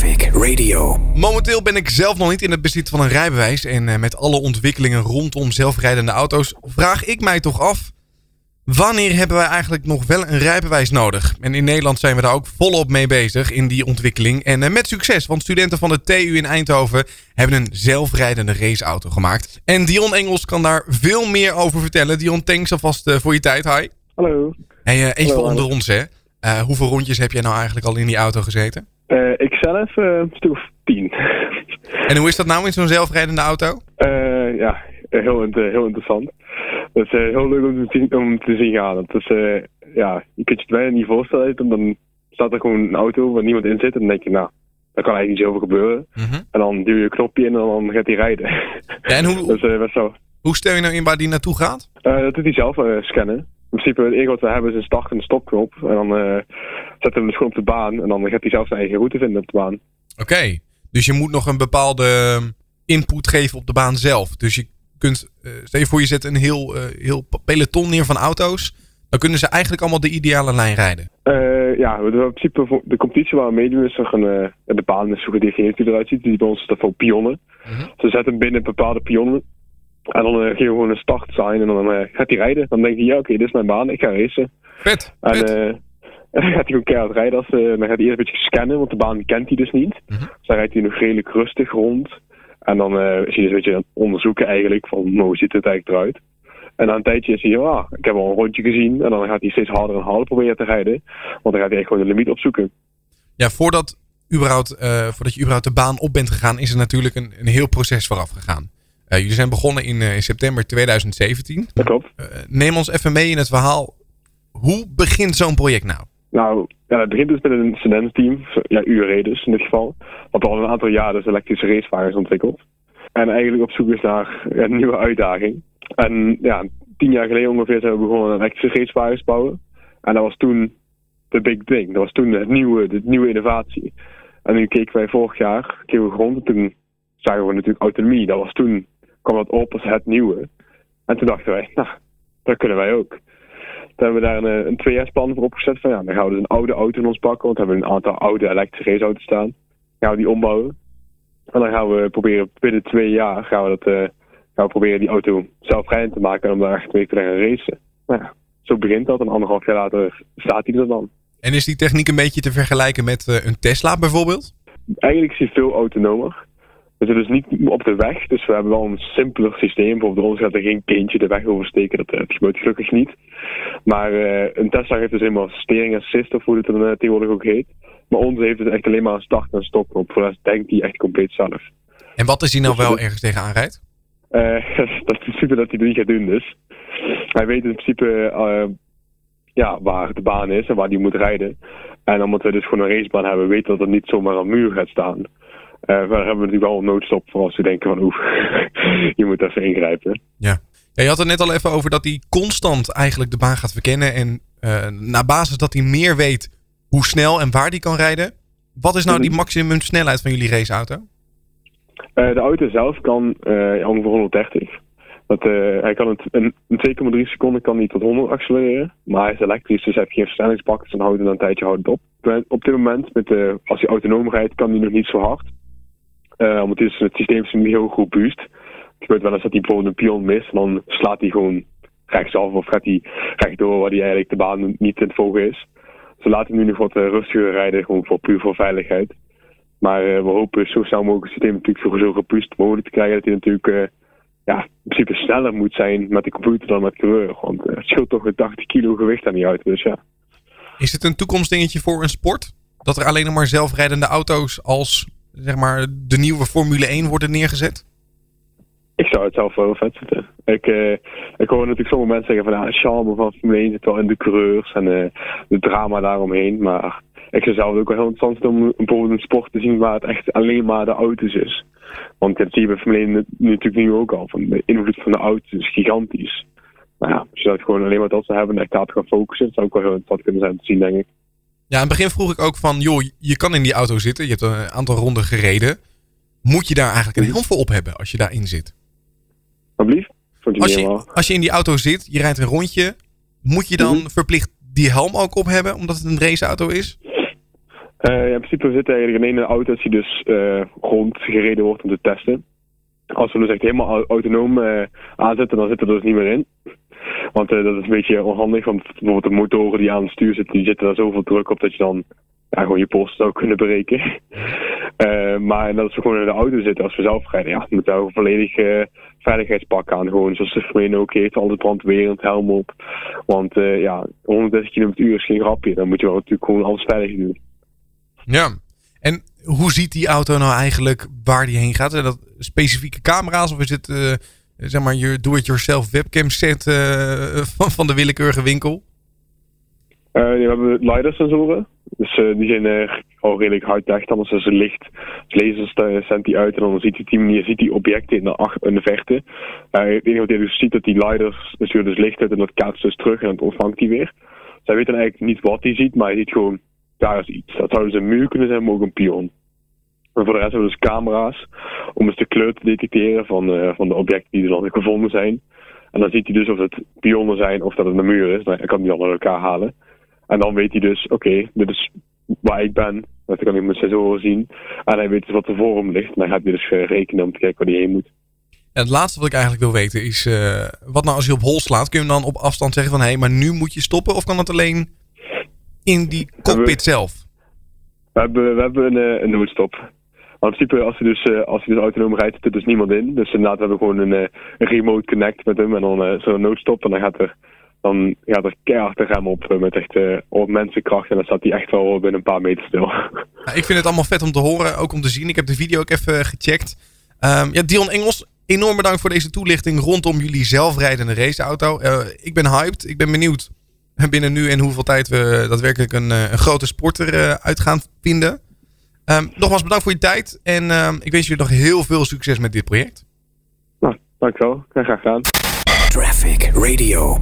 Traffic Radio. Momenteel ben ik zelf nog niet in het bezit van een rijbewijs. En eh, met alle ontwikkelingen rondom zelfrijdende auto's vraag ik mij toch af. Wanneer hebben wij eigenlijk nog wel een rijbewijs nodig? En in Nederland zijn we daar ook volop mee bezig in die ontwikkeling. En eh, met succes, want studenten van de TU in Eindhoven hebben een zelfrijdende raceauto gemaakt. En Dion Engels kan daar veel meer over vertellen. Dion, thanks alvast eh, voor je tijd. Hi. Hallo. Hey, eh, even Hallo, onder ons, hè. Eh, hoeveel rondjes heb jij nou eigenlijk al in die auto gezeten? Eh, ik zelf eh, een stuk of tien. En hoe is dat nou in zo'n zelfrijdende auto? Eh, ja, heel, heel interessant. Het is heel leuk om te zien, om te zien gaan. Het is, ja, je kunt je het bijna niet voorstellen. Dan- Dan staat er gewoon een auto waar niemand in zit. En dan denk je, nou, daar kan eigenlijk niet zoveel gebeuren. Mhm. En dan duw je een knopje in en dan gaat hij rijden. Ja, en hoe, dus best zo. hoe stel je nou in waar die naartoe gaat? Dat doet hij zelf scannen. In principe, het enige wat we hebben is een start- en een stopknop. En dan eh zetten we hem dus gewoon op de baan. En dan gaat hij zelf zijn eigen route vinden op de baan. Oké, dus je moet nog een bepaalde input geven op de baan zelf. Dus je kunt, eh, stel je voor je zet een heel, eh, heel peloton neer van auto's. Dan kunnen ze eigenlijk allemaal de ideale lijn rijden. Ja, we doen in principe de competitie waar we meedoen is een, de baan is zo die eruit ziet. Die bij ons is dat voor pionnen. Mhm. Ze zetten binnen bepaalde pionnen. En dan geven we gewoon een start sign en dan eh, gaat hij rijden. Dan denk je, ja oké, dit is mijn baan, ik ga racen. Vet, En vet. eh, dan gaat hij gewoon keihard rijden. Als, dan gaat hij eerst een beetje scannen, want de baan kent hij dus niet. Mhm. Dus dan rijdt hij nog redelijk rustig rond. En dan is hij dus een beetje aan het onderzoeken eigenlijk van hoe ziet het eigenlijk eruit. En na een tijdje is hij, ja, ik heb al een rondje gezien. En dan gaat hij steeds harder en harder proberen te rijden. Want dan gaat hij echt gewoon de limiet opzoeken. Ja, voordat, überhaupt, voordat je überhaupt de baan op bent gegaan, is er natuurlijk een, een heel proces vooraf gegaan. Eh, jullie zijn begonnen in, eh, in september 2017. Dat klopt. Eh, neem ons even mee in het verhaal. Hoe begint zo'n project nou? Nou, ja, het begint dus met een studententeam, ja, URE dus in dit geval. Wat al een aantal jaar dus elektrische racewagens ontwikkeld. En eigenlijk op zoek is naar een nieuwe uitdaging. En ja, tien jaar geleden ongeveer zijn we begonnen aan elektrische racewagens te bouwen. En dat was toen de big thing. Dat was toen het nieuwe, de nieuwe innovatie. En nu keken wij vorig jaar, keken we rond en toen zagen we natuurlijk autonomie. Dat was toen, kwam dat op als het nieuwe. En toen dachten wij, nou, dat kunnen wij ook. Toen hebben we daar een, eh, een twee-jaarsplan voor opgezet. Van ja, dan gaan we dus een oude auto in ons pakken. Want we hebben een aantal oude elektrische raceauto's staan. Dan gaan we die ombouwen. En dan gaan we proberen binnen twee jaar gaan we, dat, eh, gaan we proberen die auto zelfrijdend te maken. En om daar echt mee te gaan racen. Nou ja, zo begint dat. En anderhalf jaar later staat hij er dan. En is die techniek een beetje te vergelijken met eh, een Tesla bijvoorbeeld? Eigenlijk is hij veel autonomer. We zitten dus niet op de weg, dus we hebben wel een simpeler systeem. Bijvoorbeeld bij ons gaat er geen kindje de weg oversteken, dat eh, gebeurt gelukkig niet. Maar eh, een Tesla heeft dus helemaal steering assist, of hoe het dan eh, tegenwoordig ook heet. Maar onze heeft dus echt alleen maar een start- en stopknop. Voor de rest denkt hij echt compleet zelf. En wat is die nou wel ergens tegenaan rijdt? Dat is in principe dat hij het niet gaat doen dus. Hij weet in principe ja, waar de baan is en waar hij moet rijden. En omdat we dus gewoon een racebaan hebben, weten we dat er niet zomaar een muur gaat staan. Eh maar daar hebben we natuurlijk wel een noodstop voor als we denken van oeh, je moet even ingrijpen. Ja. ja, je had het net al even over dat hij constant eigenlijk de baan gaat verkennen. En eh na basis dat hij meer weet hoe snel en waar hij kan rijden. Wat is nou die maximum snelheid van jullie raceauto? Eh, de auto zelf kan ongeveer 130. Dat, hij kan het, in, in 2,3 seconden kan hij tot 100 accelereren. Maar hij is elektrisch, dus hij heeft geen versnellingsbak. Dus dan houdt hij dan een tijdje houdt het op. Op dit moment, met, als hij autonoom rijdt, kan hij nog niet zo hard. Eh omdat is, het systeem is niet heel boost. Het gebeurt wel eens dat hij bijvoorbeeld een pion mist. Dan slaat hij gewoon rechtsaf of gaat hij rechtdoor waar hij eigenlijk de baan niet in het volgen is. Ze laten nu nog wat eh, rustiger rijden, gewoon voor, puur voor veiligheid. Maar eh, we hopen zo snel mogelijk het systeem natuurlijk zo geboost mogelijk te krijgen. Dat hij natuurlijk ja, in principe sneller moet zijn met de computer dan met de coureur. Want het scheelt toch een 80 kilo gewicht aan die auto. Dus ja. Is het een toekomstdingetje voor een sport? Dat er alleen nog maar zelfrijdende auto's als zeg maar, de nieuwe Formule 1 worden neergezet? Ik zou het zelf wel vet vinden. Ik, eh, ik hoor natuurlijk sommige mensen zeggen van ja, het charme van Formule 1 zit wel in de coureurs en eh, de drama daaromheen. Maar ik zou zelf ook wel heel interessant vinden om bijvoorbeeld een sport te zien waar het echt alleen maar de auto's is. Want dat zie je bij Formule 1 natuurlijk nu ook al. Van de invloed van de auto's is gigantisch. Maar ja, als je dat gewoon alleen maar dat zou hebben en echt daarop gaan focussen, dat zou ook wel heel interessant kunnen zijn te zien, denk ik. Ja, in het begin vroeg ik ook van, joh, je kan in die auto zitten. Je hebt een aantal ronden gereden. Moet je daar eigenlijk een helm voor op hebben als je daarin zit? Alsjeblieft? Als je, als je in die auto zit, je rijdt een rondje. Moet je dan Mhm. verplicht die helm ook op hebben, omdat het een raceauto is? ja, in principe we zitten eigenlijk in een auto die dus rondgereden wordt om te testen. Als we dus echt helemaal autonoom aanzetten, dan zit er dus niet meer in. Want dat is een beetje onhandig, want bijvoorbeeld de motoren die aan het stuur zitten, die zitten daar zoveel druk op dat je dan ja, gewoon je post zou kunnen berekenen. Uh, maar dat we gewoon in de auto zitten als we zelf rijden, ja, moeten we volledig uh, veiligheidspak aan. Gewoon zoals de Formule ook heeft, altijd brandwerend, helm op. Want ja, 130 km uur is geen grapje. Dan moet je wel natuurlijk gewoon alles veilig doen. Ja, en hoe ziet die auto nou eigenlijk waar die heen gaat? Zijn dat specifieke camera's of is het zeg maar je do-it-yourself webcam set van, van de willekeurige winkel? Uh, we hebben LiDAR-sensoren. Dus uh, die zijn uh, al redelijk high-tech. Anders is het licht. Dus lasers zendt die uit en dan ziet hij die manier ziet die objecten in de, in de verte. het enige wat dus ziet dat die LiDARs sturen dus licht uit en dat kaatst dus terug en dat ontvangt hij weer. Zij weten eigenlijk niet wat hij ziet, maar hij ziet gewoon, daar is iets. Dat zou dus een muur kunnen zijn, maar ook een pion. En voor de rest hebben we dus camera's om eens de kleur te detecteren van, van de objecten die er dan gevonden zijn. En dan ziet hij dus of het pionnen zijn of dat het een muur is. Dan kan hij dan uit elkaar halen. En dan weet hij dus, oké, dit is waar ik ben. Dat kan hij met sensoren zien. En hij weet dus wat er voor hem ligt. En dan gaat hij dus eh, rekenen om te kijken waar hij heen moet. En het laatste wat ik eigenlijk wil weten is, uh, wat nou als je op hol slaat? Kun je hem dan op afstand zeggen van, hé, hey, maar nu moet je stoppen? Of kan dat alleen in die cockpit zelf? We hebben, we hebben een, eh, een noodstop. Maar in principe, als hij dus, als hij dus autonoom rijdt, zit er dus niemand in. Dus inderdaad hebben we gewoon een, een remote connect met hem en dan zo'n noodstop. En dan gaat er dan gaat er keihard de rem op met echt op mensenkracht. En dan staat hij echt wel binnen een paar meter stil. Ik vind het allemaal vet om te horen, ook om te zien. Ik heb de video ook even gecheckt. Um, ja, Dion Engels, enorm bedankt voor deze toelichting rondom jullie zelfrijdende raceauto. Ik ben hyped. Ik ben benieuwd binnen nu en hoeveel tijd we daadwerkelijk een, een grote sporter uit gaan vinden. Um, nogmaals bedankt voor je tijd. En um, ik wens jullie nog heel veel succes met dit project. Nou, dankjewel. Graag gedaan. Traffic Radio.